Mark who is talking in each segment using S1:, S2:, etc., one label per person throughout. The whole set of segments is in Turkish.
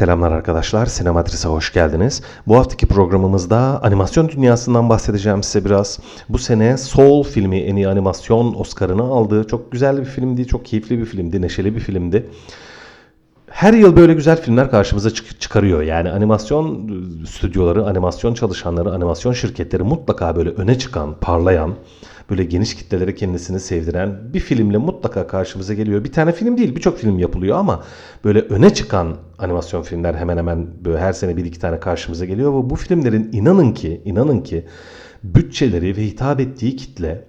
S1: Selamlar arkadaşlar, Sinematris'e hoş geldiniz. Bu haftaki programımızda animasyon dünyasından bahsedeceğim size biraz. Bu sene Soul filmi en iyi animasyon Oscar'ını aldı. Çok güzel bir filmdi, çok keyifli bir filmdi, neşeli bir filmdi. Her yıl böyle güzel filmler karşımıza çık- çıkarıyor. Yani animasyon stüdyoları, animasyon çalışanları, animasyon şirketleri mutlaka böyle öne çıkan, parlayan, böyle geniş kitlelere kendisini sevdiren bir filmle mutlaka karşımıza geliyor. Bir tane film değil, birçok film yapılıyor ama böyle öne çıkan animasyon filmler hemen hemen böyle her sene bir iki tane karşımıza geliyor. Ve bu filmlerin inanın ki, inanın ki bütçeleri ve hitap ettiği kitle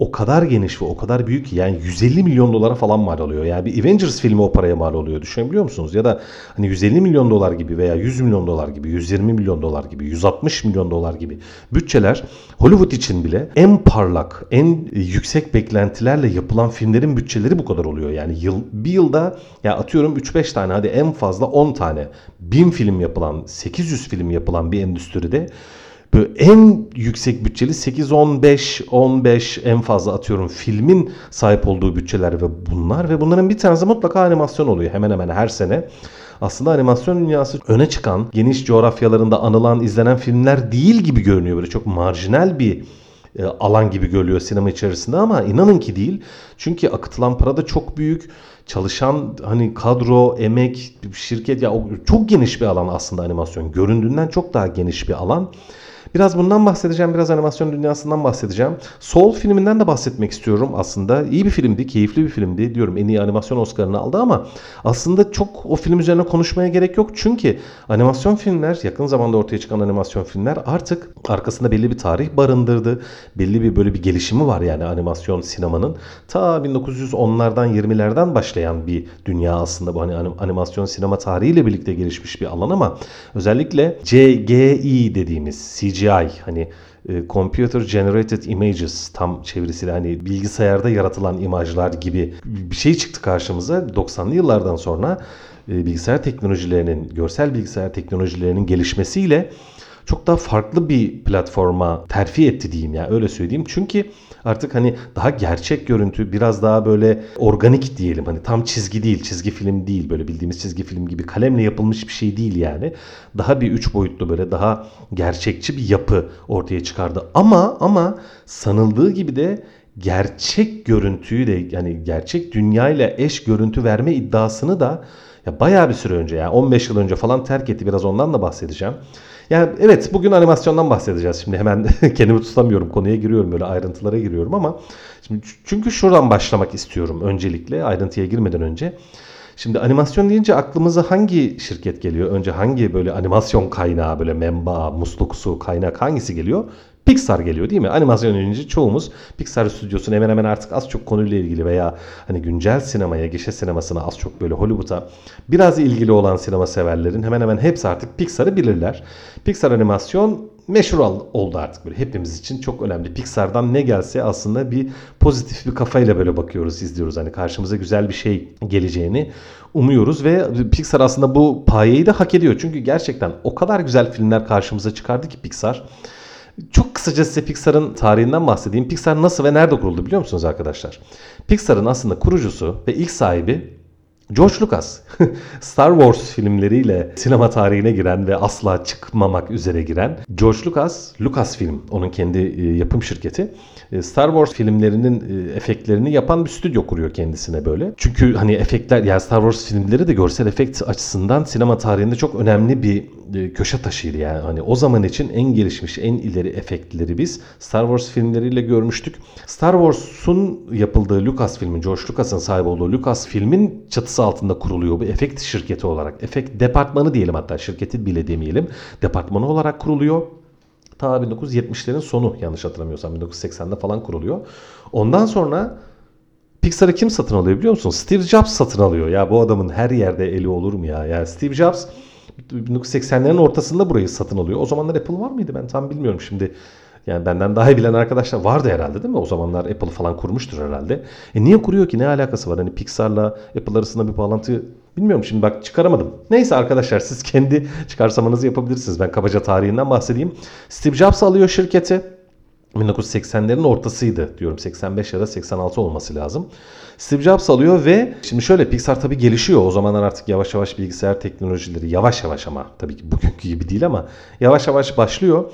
S1: o kadar geniş ve o kadar büyük ki yani 150 milyon dolara falan mal oluyor. Yani bir Avengers filmi o paraya mal oluyor. Düşünebiliyor musunuz? Ya da hani 150 milyon dolar gibi veya 100 milyon dolar gibi, 120 milyon dolar gibi, 160 milyon dolar gibi bütçeler Hollywood için bile en parlak, en yüksek beklentilerle yapılan filmlerin bütçeleri bu kadar oluyor. Yani yıl, bir yılda ya atıyorum 3-5 tane hadi en fazla 10 tane 1000 film yapılan, 800 film yapılan bir endüstride Böyle en yüksek bütçeli 8 15 15 en fazla atıyorum filmin sahip olduğu bütçeler ve bunlar ve bunların bir tanesi mutlaka animasyon oluyor hemen hemen her sene. Aslında animasyon dünyası öne çıkan, geniş coğrafyalarında anılan, izlenen filmler değil gibi görünüyor. Böyle çok marjinal bir e, alan gibi görülüyor sinema içerisinde ama inanın ki değil. Çünkü akıtılan para da çok büyük. Çalışan hani kadro, emek, şirket ya çok geniş bir alan aslında animasyon. Göründüğünden çok daha geniş bir alan. Biraz bundan bahsedeceğim, biraz animasyon dünyasından bahsedeceğim. Soul filminden de bahsetmek istiyorum aslında. İyi bir filmdi, keyifli bir filmdi. Diyorum en iyi animasyon Oscar'ını aldı ama aslında çok o film üzerine konuşmaya gerek yok. Çünkü animasyon filmler, yakın zamanda ortaya çıkan animasyon filmler artık arkasında belli bir tarih barındırdı. Belli bir böyle bir gelişimi var yani animasyon sinemanın. Ta 1910'lardan 20'lerden başlayan bir dünya aslında bu hani animasyon sinema tarihiyle birlikte gelişmiş bir alan ama özellikle CGI dediğimiz CGI hani e, Computer Generated Images tam çevirisiyle hani bilgisayarda yaratılan imajlar gibi bir şey çıktı karşımıza 90'lı yıllardan sonra e, bilgisayar teknolojilerinin, görsel bilgisayar teknolojilerinin gelişmesiyle çok daha farklı bir platforma terfi etti diyeyim ya yani öyle söyleyeyim. Çünkü artık hani daha gerçek görüntü biraz daha böyle organik diyelim. Hani tam çizgi değil, çizgi film değil. Böyle bildiğimiz çizgi film gibi kalemle yapılmış bir şey değil yani. Daha bir üç boyutlu böyle daha gerçekçi bir yapı ortaya çıkardı. Ama ama sanıldığı gibi de gerçek görüntüyü de yani gerçek dünyayla eş görüntü verme iddiasını da ya bayağı bir süre önce yani 15 yıl önce falan terk etti. Biraz ondan da bahsedeceğim. Yani evet bugün animasyondan bahsedeceğiz. Şimdi hemen kendimi tutamıyorum konuya giriyorum böyle ayrıntılara giriyorum ama şimdi çünkü şuradan başlamak istiyorum öncelikle ayrıntıya girmeden önce. Şimdi animasyon deyince aklımıza hangi şirket geliyor? Önce hangi böyle animasyon kaynağı böyle menba, musluksu kaynak hangisi geliyor? Pixar geliyor değil mi? Animasyon önce çoğumuz Pixar stüdyosunu hemen hemen artık az çok konuyla ilgili veya hani güncel sinemaya, gişe sinemasına az çok böyle Hollywood'a biraz ilgili olan sinema severlerin hemen hemen hepsi artık Pixar'ı bilirler. Pixar animasyon meşhur oldu artık böyle hepimiz için çok önemli. Pixar'dan ne gelse aslında bir pozitif bir kafayla böyle bakıyoruz, izliyoruz. Hani karşımıza güzel bir şey geleceğini umuyoruz ve Pixar aslında bu payeyi de hak ediyor. Çünkü gerçekten o kadar güzel filmler karşımıza çıkardı ki Pixar. Çok kısaca size Pixar'ın tarihinden bahsedeyim. Pixar nasıl ve nerede kuruldu biliyor musunuz arkadaşlar? Pixar'ın aslında kurucusu ve ilk sahibi George Lucas. Star Wars filmleriyle sinema tarihine giren ve asla çıkmamak üzere giren George Lucas, Lucasfilm onun kendi yapım şirketi. Star Wars filmlerinin efektlerini yapan bir stüdyo kuruyor kendisine böyle. Çünkü hani efektler yani Star Wars filmleri de görsel efekt açısından sinema tarihinde çok önemli bir köşe taşıydı yani. Hani o zaman için en gelişmiş, en ileri efektleri biz Star Wars filmleriyle görmüştük. Star Wars'un yapıldığı Lucasfilm'in, George Lucas'ın sahip olduğu Lucasfilm'in çatısı altında kuruluyor bu efekt şirketi olarak. Efekt departmanı diyelim hatta şirketi bile demeyelim. Departmanı olarak kuruluyor. Ta 1970'lerin sonu yanlış hatırlamıyorsam 1980'de falan kuruluyor. Ondan sonra Pixar'ı kim satın alıyor biliyor musun? Steve Jobs satın alıyor. Ya bu adamın her yerde eli olur mu ya? Yani Steve Jobs 1980'lerin ortasında burayı satın alıyor. O zamanlar Apple var mıydı ben tam bilmiyorum şimdi. Yani benden daha iyi bilen arkadaşlar vardı herhalde değil mi? O zamanlar Apple falan kurmuştur herhalde. E niye kuruyor ki? Ne alakası var? Hani Pixar'la Apple arasında bir bağlantı bilmiyorum şimdi bak çıkaramadım. Neyse arkadaşlar siz kendi çıkarsamanızı yapabilirsiniz. Ben kabaca tarihinden bahsedeyim. Steve Jobs alıyor şirketi. 1980'lerin ortasıydı diyorum. 85 ya da 86 olması lazım. Steve Jobs alıyor ve şimdi şöyle Pixar tabii gelişiyor. O zamanlar artık yavaş yavaş bilgisayar teknolojileri yavaş yavaş ama tabii ki bugünkü gibi değil ama yavaş yavaş başlıyor.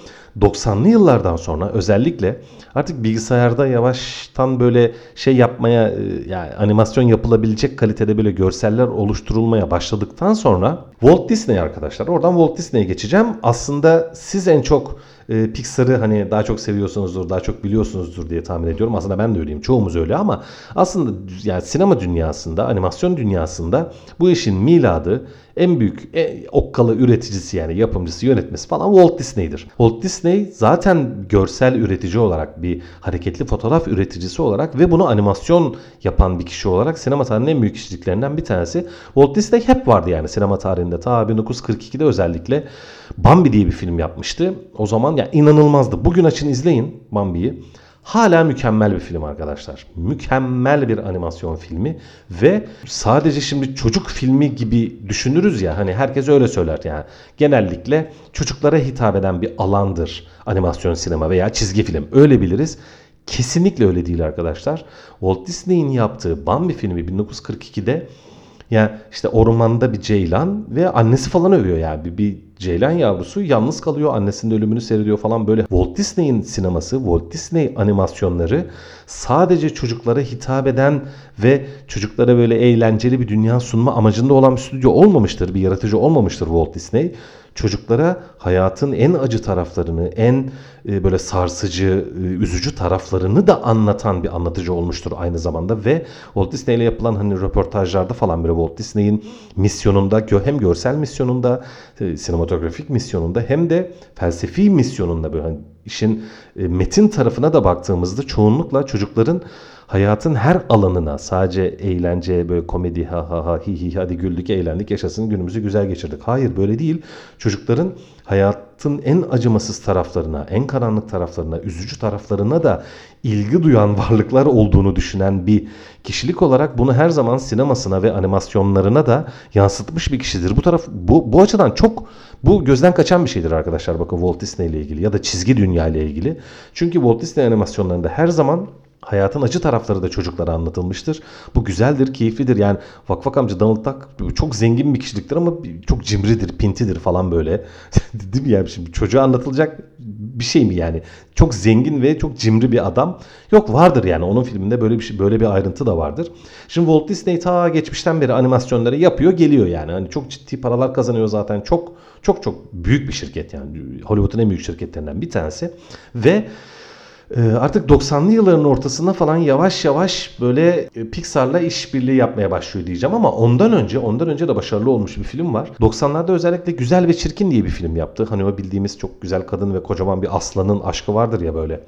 S1: 90'lı yıllardan sonra özellikle artık bilgisayarda yavaştan böyle şey yapmaya e, yani animasyon yapılabilecek kalitede böyle görseller oluşturulmaya başladıktan sonra Walt Disney arkadaşlar oradan Walt Disney'e geçeceğim. Aslında siz en çok e, Pixar'ı hani daha çok seviyorsunuzdur, daha çok biliyorsunuzdur diye tahmin ediyorum. Aslında ben de öyleyim. Çoğumuz öyle ama aslında yani sinema dünyasında, animasyon dünyasında bu işin miladı en büyük e, okkalı üreticisi yani yapımcısı, yönetmesi falan Walt Disney'dir. Walt Disney zaten görsel üretici olarak bir hareketli fotoğraf üreticisi olarak ve bunu animasyon yapan bir kişi olarak sinema tarihinin en büyük kişiliklerinden bir tanesi. Walt Disney hep vardı yani sinema tarihinde. Ta 1942'de özellikle Bambi diye bir film yapmıştı. O zaman ya inanılmazdı. Bugün açın izleyin Bambi'yi. Hala mükemmel bir film arkadaşlar. Mükemmel bir animasyon filmi ve sadece şimdi çocuk filmi gibi düşünürüz ya hani herkes öyle söyler yani. Genellikle çocuklara hitap eden bir alandır animasyon sinema veya çizgi film. Öyle biliriz. Kesinlikle öyle değil arkadaşlar. Walt Disney'in yaptığı Bambi filmi 1942'de yani işte ormanda bir ceylan ve annesi falan övüyor yani bir, bir ceylan yavrusu yalnız kalıyor annesinin ölümünü seyrediyor falan böyle. Walt Disney'in sineması, Walt Disney animasyonları sadece çocuklara hitap eden ve çocuklara böyle eğlenceli bir dünya sunma amacında olan bir stüdyo olmamıştır, bir yaratıcı olmamıştır Walt Disney çocuklara hayatın en acı taraflarını, en e, böyle sarsıcı, e, üzücü taraflarını da anlatan bir anlatıcı olmuştur aynı zamanda. Ve Walt Disney ile yapılan hani röportajlarda falan böyle Walt Disney'in misyonunda hem görsel misyonunda, e, sinematografik misyonunda hem de felsefi misyonunda böyle hani işin metin tarafına da baktığımızda çoğunlukla çocukların hayatın her alanına sadece eğlence böyle komedi ha ha ha hi hi hadi güldük eğlendik yaşasın günümüzü güzel geçirdik. Hayır böyle değil. Çocukların hayatın en acımasız taraflarına, en karanlık taraflarına, üzücü taraflarına da ilgi duyan varlıklar olduğunu düşünen bir kişilik olarak bunu her zaman sinemasına ve animasyonlarına da yansıtmış bir kişidir. Bu taraf bu bu açıdan çok bu gözden kaçan bir şeydir arkadaşlar bakın Walt Disney ile ilgili ya da çizgi dünya ile ilgili. Çünkü Walt Disney animasyonlarında her zaman hayatın acı tarafları da çocuklara anlatılmıştır. Bu güzeldir, keyiflidir. Yani Vakfak amca Donald Duck çok zengin bir kişiliktir ama çok cimridir, pintidir falan böyle. Değil mi yani şimdi çocuğa anlatılacak bir şey mi yani? Çok zengin ve çok cimri bir adam. Yok vardır yani onun filminde böyle bir şey, böyle bir ayrıntı da vardır. Şimdi Walt Disney ta geçmişten beri animasyonları yapıyor, geliyor yani. Hani çok ciddi paralar kazanıyor zaten. Çok çok çok büyük bir şirket yani. Hollywood'un en büyük şirketlerinden bir tanesi ve artık 90'lı yılların ortasında falan yavaş yavaş böyle e, Pixar'la işbirliği yapmaya başlıyor diyeceğim ama ondan önce ondan önce de başarılı olmuş bir film var. 90'larda özellikle Güzel ve Çirkin diye bir film yaptı. Hani o bildiğimiz çok güzel kadın ve kocaman bir aslanın aşkı vardır ya böyle.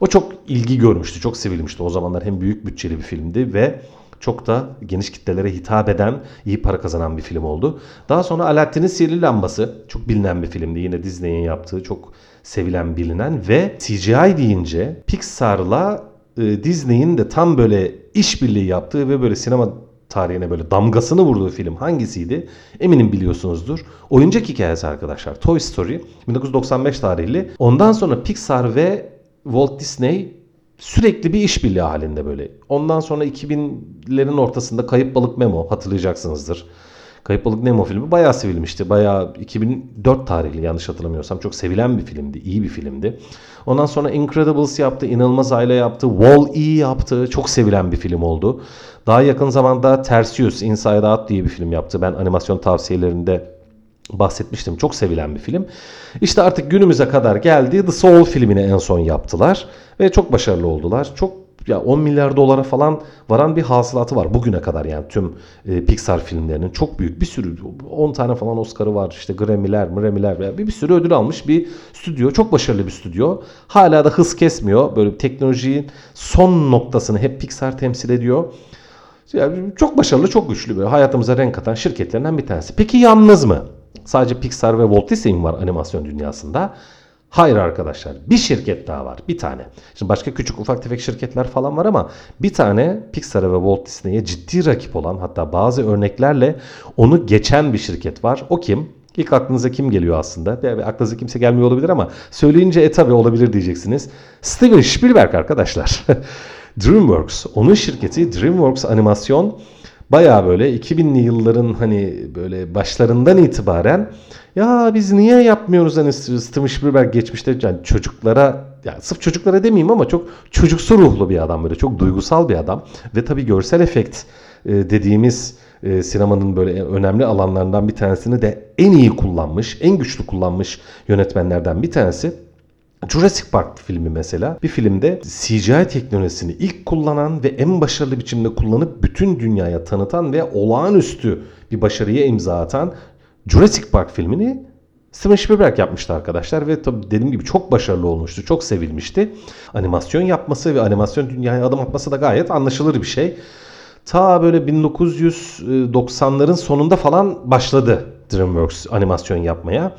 S1: O çok ilgi görmüştü, çok sevilmişti. O zamanlar hem büyük bütçeli bir filmdi ve çok da geniş kitlelere hitap eden, iyi para kazanan bir film oldu. Daha sonra Alaaddin'in Sihirli Lambası çok bilinen bir filmdi. Yine Disney'in yaptığı çok sevilen bilinen ve CGI deyince Pixar'la e, Disney'in de tam böyle işbirliği yaptığı ve böyle sinema tarihine böyle damgasını vurduğu film hangisiydi? Eminim biliyorsunuzdur. Oyuncak hikayesi arkadaşlar. Toy Story 1995 tarihli. Ondan sonra Pixar ve Walt Disney sürekli bir işbirliği halinde böyle. Ondan sonra 2000'lerin ortasında Kayıp Balık Memo hatırlayacaksınızdır. Kayıp Balık Nemo filmi bayağı sevilmişti. Bayağı 2004 tarihli yanlış hatırlamıyorsam. Çok sevilen bir filmdi. iyi bir filmdi. Ondan sonra Incredibles yaptı. İnanılmaz Aile yaptı. Wall-E yaptı. Çok sevilen bir film oldu. Daha yakın zamanda Tersius Inside Out diye bir film yaptı. Ben animasyon tavsiyelerinde bahsetmiştim. Çok sevilen bir film. İşte artık günümüze kadar geldi. The Soul filmini en son yaptılar. Ve çok başarılı oldular. Çok ya 10 milyar dolara falan varan bir hasılatı var bugüne kadar yani tüm e, Pixar filmlerinin çok büyük bir sürü 10 tane falan Oscar'ı var işte Grammy'ler, Grammy'ler bir, bir sürü ödül almış bir stüdyo. Çok başarılı bir stüdyo. Hala da hız kesmiyor. Böyle teknolojinin son noktasını hep Pixar temsil ediyor. Yani çok başarılı, çok güçlü böyle hayatımıza renk katan şirketlerinden bir tanesi. Peki yalnız mı? Sadece Pixar ve Walt Disney mi var animasyon dünyasında? Hayır arkadaşlar bir şirket daha var bir tane. Şimdi başka küçük ufak tefek şirketler falan var ama bir tane Pixar'a ve Walt Disney'e ciddi rakip olan hatta bazı örneklerle onu geçen bir şirket var. O kim? İlk aklınıza kim geliyor aslında? Yani aklınıza kimse gelmiyor olabilir ama söyleyince e tabi olabilir diyeceksiniz. Steven Spielberg arkadaşlar. DreamWorks, onun şirketi DreamWorks Animasyon baya böyle 2000'li yılların hani böyle başlarından itibaren ya biz niye yapmıyoruz hani Steven Spielberg geçmişte yani çocuklara yani sırf çocuklara demeyeyim ama çok çocuksu ruhlu bir adam böyle çok duygusal bir adam ve tabii görsel efekt e, dediğimiz e, sinemanın böyle önemli alanlarından bir tanesini de en iyi kullanmış, en güçlü kullanmış yönetmenlerden bir tanesi. Jurassic Park filmi mesela bir filmde CGI teknolojisini ilk kullanan ve en başarılı biçimde kullanıp bütün dünyaya tanıtan ve olağanüstü bir başarıya imza atan Jurassic Park filmini Steven Spielberg yapmıştı arkadaşlar ve tabii dediğim gibi çok başarılı olmuştu, çok sevilmişti. Animasyon yapması ve animasyon dünyaya adım atması da gayet anlaşılır bir şey. Ta böyle 1990'ların sonunda falan başladı DreamWorks animasyon yapmaya.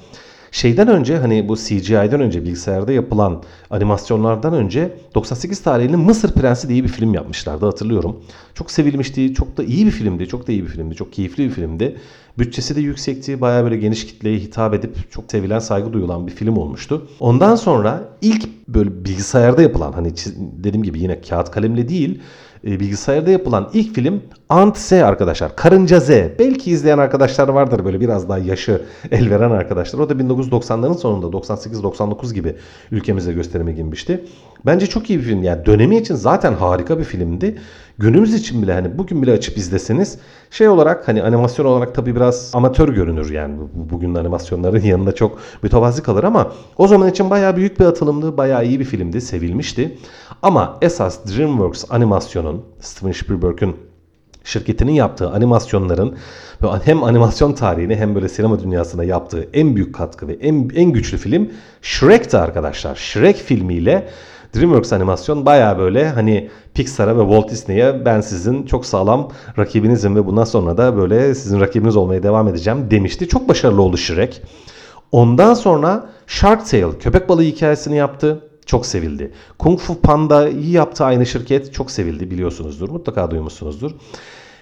S1: Şeyden önce hani bu CGI'den önce bilgisayarda yapılan animasyonlardan önce 98 tarihli Mısır Prensi diye bir film yapmışlardı hatırlıyorum. Çok sevilmişti, çok da iyi bir filmdi, çok da iyi bir filmdi, çok keyifli bir filmdi. Bütçesi de yüksekti, bayağı böyle geniş kitleye hitap edip çok sevilen, saygı duyulan bir film olmuştu. Ondan sonra ilk böyle bilgisayarda yapılan hani dediğim gibi yine kağıt kalemle değil e, bilgisayarda yapılan ilk film Ant Z arkadaşlar. Karınca Z. Belki izleyen arkadaşlar vardır böyle biraz daha yaşı el veren arkadaşlar. O da 1990'ların sonunda 98-99 gibi ülkemize gösterime girmişti. Bence çok iyi bir film. Yani dönemi için zaten harika bir filmdi. Günümüz için bile hani bugün bile açıp izleseniz şey olarak hani animasyon olarak tabii biraz amatör görünür yani bugün animasyonların yanında çok mütevazi kalır ama o zaman için bayağı büyük bir atılımdı, bayağı iyi bir filmdi, sevilmişti. Ama esas DreamWorks animasyonun Steven Spielberg'ün şirketinin yaptığı animasyonların hem animasyon tarihine hem böyle sinema dünyasına yaptığı en büyük katkı ve en, en güçlü film Shrek'ti arkadaşlar. Shrek filmiyle DreamWorks animasyon baya böyle hani Pixar'a ve Walt Disney'e ben sizin çok sağlam rakibinizim ve bundan sonra da böyle sizin rakibiniz olmaya devam edeceğim demişti. Çok başarılı oldu Shrek. Ondan sonra Shark Tale köpek balığı hikayesini yaptı. Çok sevildi. Kung Fu Panda'yı yaptı aynı şirket. Çok sevildi biliyorsunuzdur. Mutlaka duymuşsunuzdur.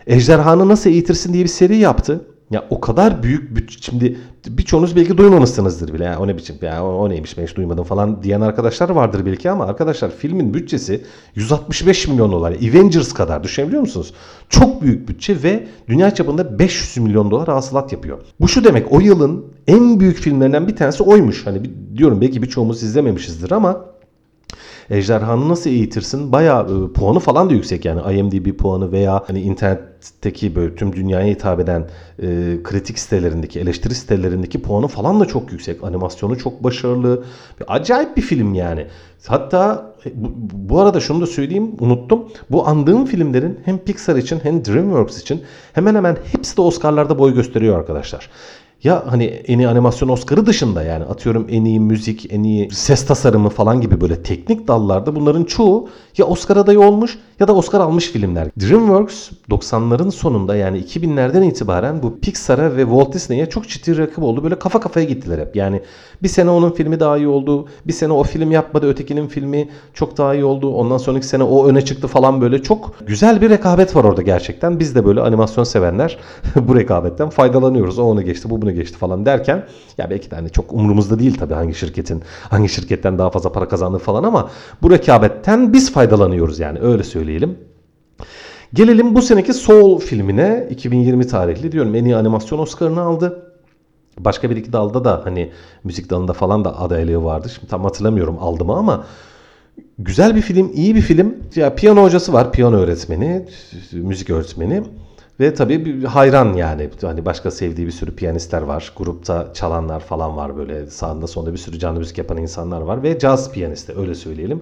S1: Ejderhanı nasıl eğitirsin diye bir seri yaptı. Ya o kadar büyük bütçe şimdi birçoğunuz belki duymamışsınızdır bile. Yani o ne biçim ya o, o neymiş ben hiç duymadım falan diyen arkadaşlar vardır belki ama arkadaşlar filmin bütçesi 165 milyon dolar. Avengers kadar düşünebiliyor musunuz? Çok büyük bütçe ve dünya çapında 500 milyon dolar hasılat yapıyor. Bu şu demek o yılın en büyük filmlerinden bir tanesi oymuş. Hani diyorum belki birçoğumuz izlememişizdir ama Ejderhanı nasıl eğitirsin? Bayağı e, puanı falan da yüksek yani IMDb puanı veya hani internetteki böyle tüm dünyaya hitap eden e, kritik sitelerindeki, eleştiri sitelerindeki puanı falan da çok yüksek. Animasyonu çok başarılı. Acayip bir film yani. Hatta e, bu, bu arada şunu da söyleyeyim unuttum. Bu andığım filmlerin hem Pixar için hem DreamWorks için hemen hemen hepsi de Oscar'larda boy gösteriyor arkadaşlar ya hani en iyi animasyon Oscar'ı dışında yani atıyorum en iyi müzik, en iyi ses tasarımı falan gibi böyle teknik dallarda bunların çoğu ya Oscar adayı olmuş ya da Oscar almış filmler. DreamWorks 90'ların sonunda yani 2000'lerden itibaren bu Pixar'a ve Walt Disney'e çok ciddi rakip oldu. Böyle kafa kafaya gittiler hep. Yani bir sene onun filmi daha iyi oldu. Bir sene o film yapmadı. Ötekinin filmi çok daha iyi oldu. Ondan sonraki sene o öne çıktı falan böyle. Çok güzel bir rekabet var orada gerçekten. Biz de böyle animasyon sevenler bu rekabetten faydalanıyoruz. O onu geçti, bu bunu geçti falan derken ya belki de hani çok umurumuzda değil tabii hangi şirketin hangi şirketten daha fazla para kazandığı falan ama bu rekabetten biz faydalanıyoruz yani öyle söyleyelim. Gelelim bu seneki Soul filmine 2020 tarihli diyorum en iyi animasyon Oscar'ını aldı. Başka bir iki dalda da hani müzik dalında falan da adaylığı vardı. Şimdi tam hatırlamıyorum aldı mı ama güzel bir film, iyi bir film. Ya piyano hocası var, piyano öğretmeni, müzik öğretmeni. Ve tabii bir hayran yani. Hani başka sevdiği bir sürü piyanistler var. Grupta çalanlar falan var böyle. Sağında sonunda bir sürü canlı müzik yapan insanlar var. Ve caz piyanisti öyle söyleyelim.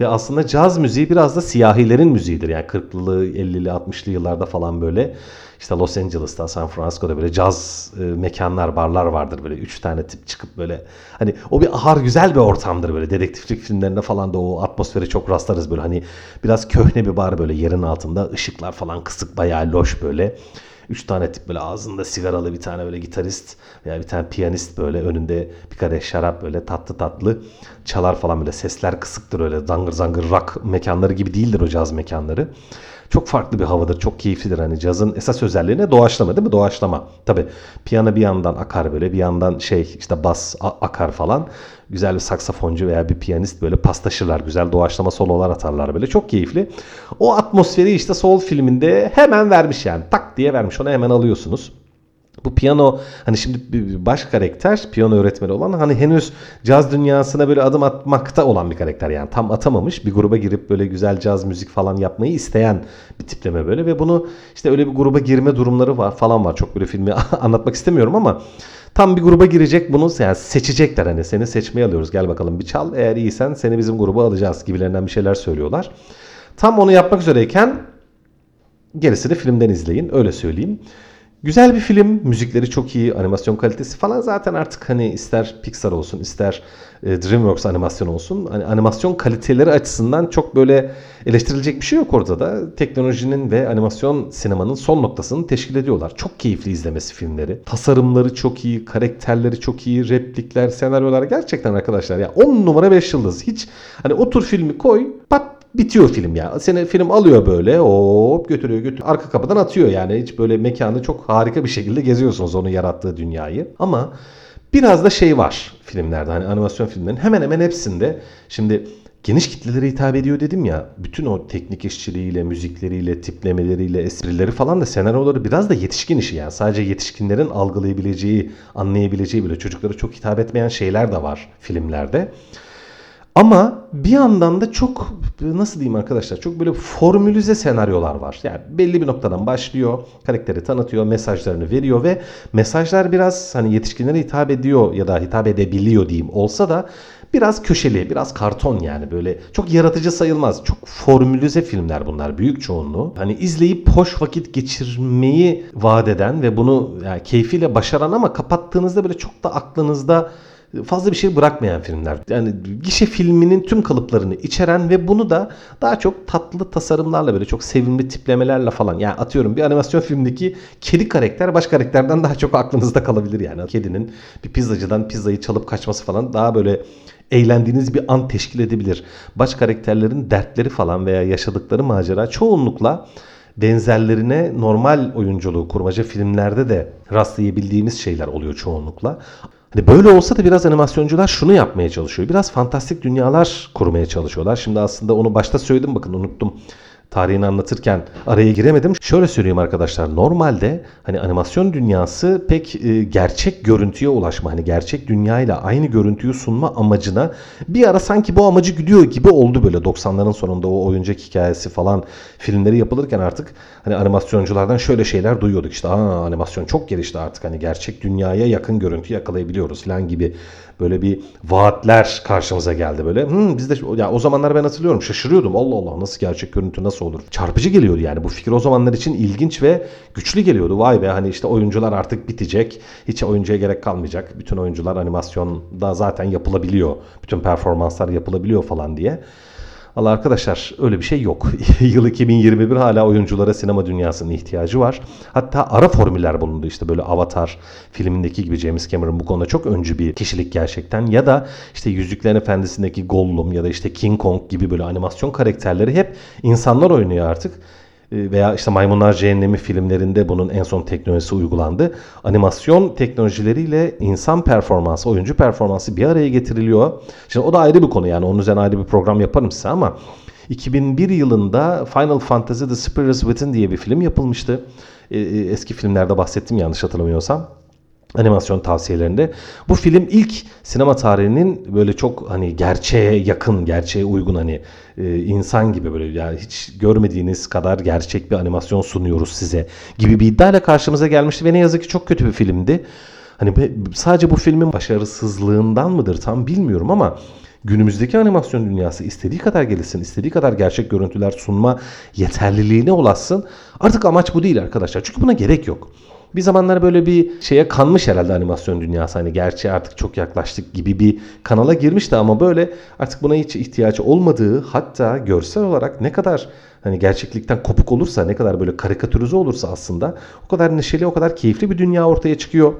S1: Ve aslında caz müziği biraz da siyahilerin müziğidir. Yani 40'lı, 50'li, 60'lı yıllarda falan böyle işte Los Angeles'ta, San Francisco'da böyle caz e, mekanlar, barlar vardır böyle. Üç tane tip çıkıp böyle hani o bir ahar güzel bir ortamdır böyle. Dedektiflik filmlerinde falan da o atmosferi çok rastlarız böyle. Hani biraz köhne bir bar böyle yerin altında. Işıklar falan kısık bayağı loş böyle. Üç tane tip böyle ağzında sigaralı bir tane böyle gitarist veya bir tane piyanist böyle önünde bir kadeh şarap böyle tatlı tatlı çalar falan böyle. Sesler kısıktır öyle. Zangır zangır rock mekanları gibi değildir o caz mekanları. Çok farklı bir havadır. Çok keyiflidir. Hani cazın esas özelliğine doğaçlama değil mi? Doğaçlama. Tabi piyano bir yandan akar böyle bir yandan şey işte bas akar falan. Güzel bir saksafoncu veya bir piyanist böyle paslaşırlar. Güzel doğaçlama sololar atarlar böyle. Çok keyifli. O atmosferi işte Soul filminde hemen vermiş yani. Tak diye vermiş. Onu hemen alıyorsunuz. Bu piyano hani şimdi baş karakter piyano öğretmeni olan hani henüz caz dünyasına böyle adım atmakta olan bir karakter. Yani tam atamamış bir gruba girip böyle güzel caz müzik falan yapmayı isteyen bir tipleme böyle. Ve bunu işte öyle bir gruba girme durumları var falan var. Çok böyle filmi anlatmak istemiyorum ama tam bir gruba girecek bunu yani seçecekler. Hani seni seçmeye alıyoruz. Gel bakalım bir çal. Eğer iyisen seni bizim gruba alacağız gibilerinden bir şeyler söylüyorlar. Tam onu yapmak üzereyken gerisini filmden izleyin. Öyle söyleyeyim. Güzel bir film, müzikleri çok iyi, animasyon kalitesi falan zaten artık hani ister Pixar olsun, ister e, DreamWorks animasyon olsun. Hani animasyon kaliteleri açısından çok böyle eleştirilecek bir şey yok orada da. Teknolojinin ve animasyon sinemanın son noktasını teşkil ediyorlar. Çok keyifli izlemesi filmleri. Tasarımları çok iyi, karakterleri çok iyi, replikler, senaryolar gerçekten arkadaşlar ya 10 numara 5 yıldız. Hiç hani otur filmi koy, pat bitiyor film ya. Seni film alıyor böyle hop götürüyor götürüyor. Arka kapıdan atıyor yani. Hiç böyle mekanı çok harika bir şekilde geziyorsunuz onun yarattığı dünyayı. Ama biraz da şey var filmlerde hani animasyon filmlerin hemen hemen hepsinde. Şimdi geniş kitlelere hitap ediyor dedim ya. Bütün o teknik işçiliğiyle, müzikleriyle, tiplemeleriyle, esprileri falan da senaryoları biraz da yetişkin işi yani. Sadece yetişkinlerin algılayabileceği, anlayabileceği bile çocuklara çok hitap etmeyen şeyler de var filmlerde. Ama bir yandan da çok nasıl diyeyim arkadaşlar çok böyle formülize senaryolar var. Yani belli bir noktadan başlıyor, karakteri tanıtıyor, mesajlarını veriyor ve mesajlar biraz hani yetişkinlere hitap ediyor ya da hitap edebiliyor diyeyim olsa da biraz köşeli, biraz karton yani böyle çok yaratıcı sayılmaz. Çok formülize filmler bunlar büyük çoğunluğu. Hani izleyip hoş vakit geçirmeyi vaat eden ve bunu yani keyfiyle başaran ama kapattığınızda böyle çok da aklınızda fazla bir şey bırakmayan filmler. Yani gişe filminin tüm kalıplarını içeren ve bunu da daha çok tatlı tasarımlarla böyle çok sevimli tiplemelerle falan. Yani atıyorum bir animasyon filmindeki kedi karakter baş karakterden daha çok aklınızda kalabilir yani. Kedinin bir pizzacıdan pizzayı çalıp kaçması falan daha böyle eğlendiğiniz bir an teşkil edebilir. Baş karakterlerin dertleri falan veya yaşadıkları macera çoğunlukla benzerlerine normal oyunculuğu kurmaca filmlerde de rastlayabildiğimiz şeyler oluyor çoğunlukla. Hani böyle olsa da biraz animasyoncular şunu yapmaya çalışıyor. Biraz fantastik dünyalar kurmaya çalışıyorlar. Şimdi aslında onu başta söyledim bakın unuttum tarihini anlatırken araya giremedim. Şöyle söyleyeyim arkadaşlar. Normalde hani animasyon dünyası pek e, gerçek görüntüye ulaşma, hani gerçek dünyayla aynı görüntüyü sunma amacına bir ara sanki bu amacı gidiyor gibi oldu böyle 90'ların sonunda o oyuncak hikayesi falan filmleri yapılırken artık hani animasyonculardan şöyle şeyler duyuyorduk. İşte Aa, animasyon çok gelişti artık hani gerçek dünyaya yakın görüntü yakalayabiliyoruz falan gibi böyle bir vaatler karşımıza geldi böyle. Hmm, biz de ya o zamanlar ben hatırlıyorum şaşırıyordum. Allah Allah nasıl gerçek görüntü nasıl olur? Çarpıcı geliyordu yani bu fikir o zamanlar için ilginç ve güçlü geliyordu. Vay be hani işte oyuncular artık bitecek. Hiç oyuncuya gerek kalmayacak. Bütün oyuncular animasyonda zaten yapılabiliyor. Bütün performanslar yapılabiliyor falan diye. Allah arkadaşlar öyle bir şey yok. Yıl 2021 hala oyunculara sinema dünyasının ihtiyacı var. Hatta ara formüller bulundu işte böyle Avatar filmindeki gibi James Cameron bu konuda çok öncü bir kişilik gerçekten. Ya da işte Yüzüklerin Efendisi'ndeki Gollum ya da işte King Kong gibi böyle animasyon karakterleri hep insanlar oynuyor artık veya işte Maymunlar Cehennemi filmlerinde bunun en son teknolojisi uygulandı. Animasyon teknolojileriyle insan performansı, oyuncu performansı bir araya getiriliyor. Şimdi o da ayrı bir konu yani onun üzerine ayrı bir program yaparım size ama 2001 yılında Final Fantasy The Spirits Within diye bir film yapılmıştı. Eski filmlerde bahsettim yanlış hatırlamıyorsam animasyon tavsiyelerinde. Bu film ilk sinema tarihinin böyle çok hani gerçeğe yakın, gerçeğe uygun hani e, insan gibi böyle yani hiç görmediğiniz kadar gerçek bir animasyon sunuyoruz size gibi bir iddiayla karşımıza gelmişti ve ne yazık ki çok kötü bir filmdi. Hani sadece bu filmin başarısızlığından mıdır tam bilmiyorum ama günümüzdeki animasyon dünyası istediği kadar gelişsin, istediği kadar gerçek görüntüler sunma yeterliliğine ulaşsın. Artık amaç bu değil arkadaşlar. Çünkü buna gerek yok. Bir zamanlar böyle bir şeye kanmış herhalde animasyon dünyası. Hani gerçeğe artık çok yaklaştık gibi bir kanala girmişti ama böyle artık buna hiç ihtiyacı olmadığı hatta görsel olarak ne kadar hani gerçeklikten kopuk olursa ne kadar böyle karikatürize olursa aslında o kadar neşeli o kadar keyifli bir dünya ortaya çıkıyor.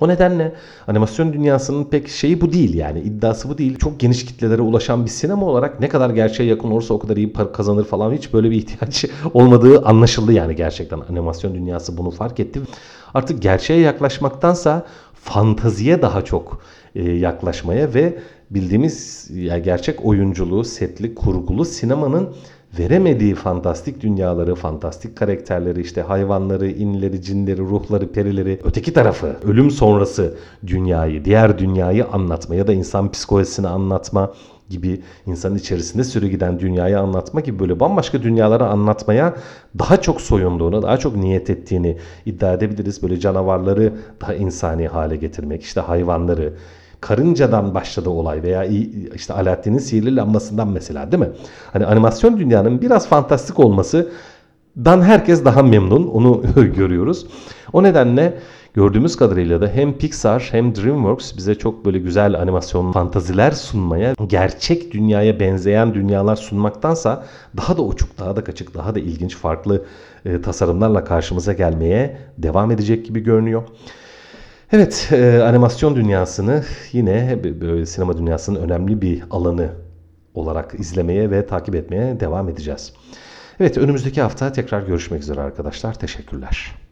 S1: O nedenle animasyon dünyasının pek şeyi bu değil yani iddiası bu değil. Çok geniş kitlelere ulaşan bir sinema olarak ne kadar gerçeğe yakın olursa o kadar iyi para kazanır falan hiç böyle bir ihtiyaç olmadığı anlaşıldı yani gerçekten. Animasyon dünyası bunu fark etti. Artık gerçeğe yaklaşmaktansa fantaziye daha çok e, yaklaşmaya ve bildiğimiz ya gerçek oyunculuğu, setli, kurgulu sinemanın veremediği fantastik dünyaları, fantastik karakterleri, işte hayvanları, inleri, cinleri, ruhları, perileri, öteki tarafı, ölüm sonrası dünyayı, diğer dünyayı anlatma ya da insan psikolojisini anlatma gibi insanın içerisinde süre giden dünyayı anlatma gibi böyle bambaşka dünyaları anlatmaya daha çok soyunduğunu, daha çok niyet ettiğini iddia edebiliriz. Böyle canavarları daha insani hale getirmek, işte hayvanları, karıncadan başladı olay veya işte Alaaddin'in sihirli lambasından mesela değil mi? Hani animasyon dünyanın biraz fantastik olması dan herkes daha memnun onu görüyoruz. O nedenle gördüğümüz kadarıyla da hem Pixar hem DreamWorks bize çok böyle güzel animasyon fantaziler sunmaya, gerçek dünyaya benzeyen dünyalar sunmaktansa daha da uçuk, daha da kaçık, daha da ilginç farklı e, tasarımlarla karşımıza gelmeye devam edecek gibi görünüyor. Evet, e, animasyon dünyasını yine böyle sinema dünyasının önemli bir alanı olarak izlemeye ve takip etmeye devam edeceğiz. Evet, önümüzdeki hafta tekrar görüşmek üzere arkadaşlar. Teşekkürler.